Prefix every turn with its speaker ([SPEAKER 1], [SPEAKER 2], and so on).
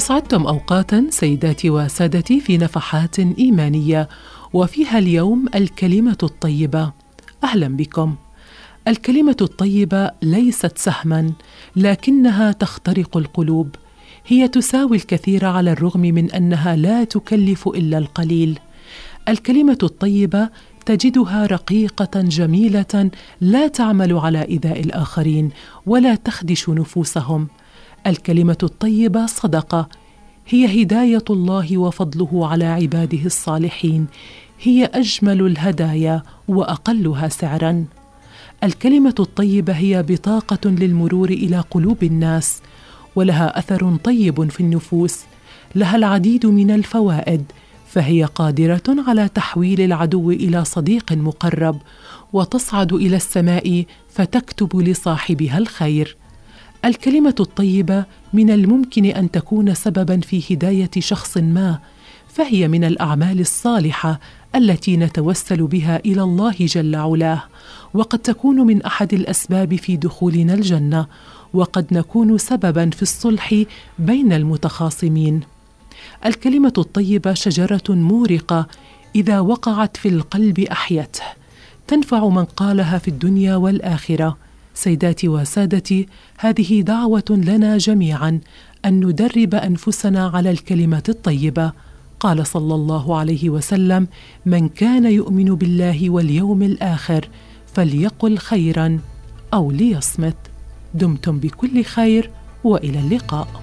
[SPEAKER 1] أسعدتم أوقاتا سيداتي وسادتي في نفحات إيمانية وفيها اليوم الكلمة الطيبة. أهلا بكم. الكلمة الطيبة ليست سهما لكنها تخترق القلوب. هي تساوي الكثير على الرغم من أنها لا تكلف إلا القليل. الكلمة الطيبة تجدها رقيقة جميلة لا تعمل على إيذاء الآخرين ولا تخدش نفوسهم. الكلمة الطيبة صدقة. هي هداية الله وفضله على عباده الصالحين. هي أجمل الهدايا وأقلها سعرا. الكلمة الطيبة هي بطاقة للمرور إلى قلوب الناس ولها أثر طيب في النفوس. لها العديد من الفوائد فهي قادرة على تحويل العدو إلى صديق مقرب وتصعد إلى السماء فتكتب لصاحبها الخير. الكلمة الطيبة من الممكن أن تكون سببا في هداية شخص ما فهي من الأعمال الصالحة التي نتوسل بها إلى الله جل علاه وقد تكون من أحد الأسباب في دخولنا الجنة وقد نكون سببا في الصلح بين المتخاصمين. الكلمة الطيبة شجرة مورقة إذا وقعت في القلب أحيته تنفع من قالها في الدنيا والآخرة. سيداتي وسادتي هذه دعوة لنا جميعا أن ندرب أنفسنا على الكلمة الطيبة. قال صلى الله عليه وسلم من كان يؤمن بالله واليوم الآخر فليقل خيرا أو ليصمت. دمتم بكل خير وإلى اللقاء.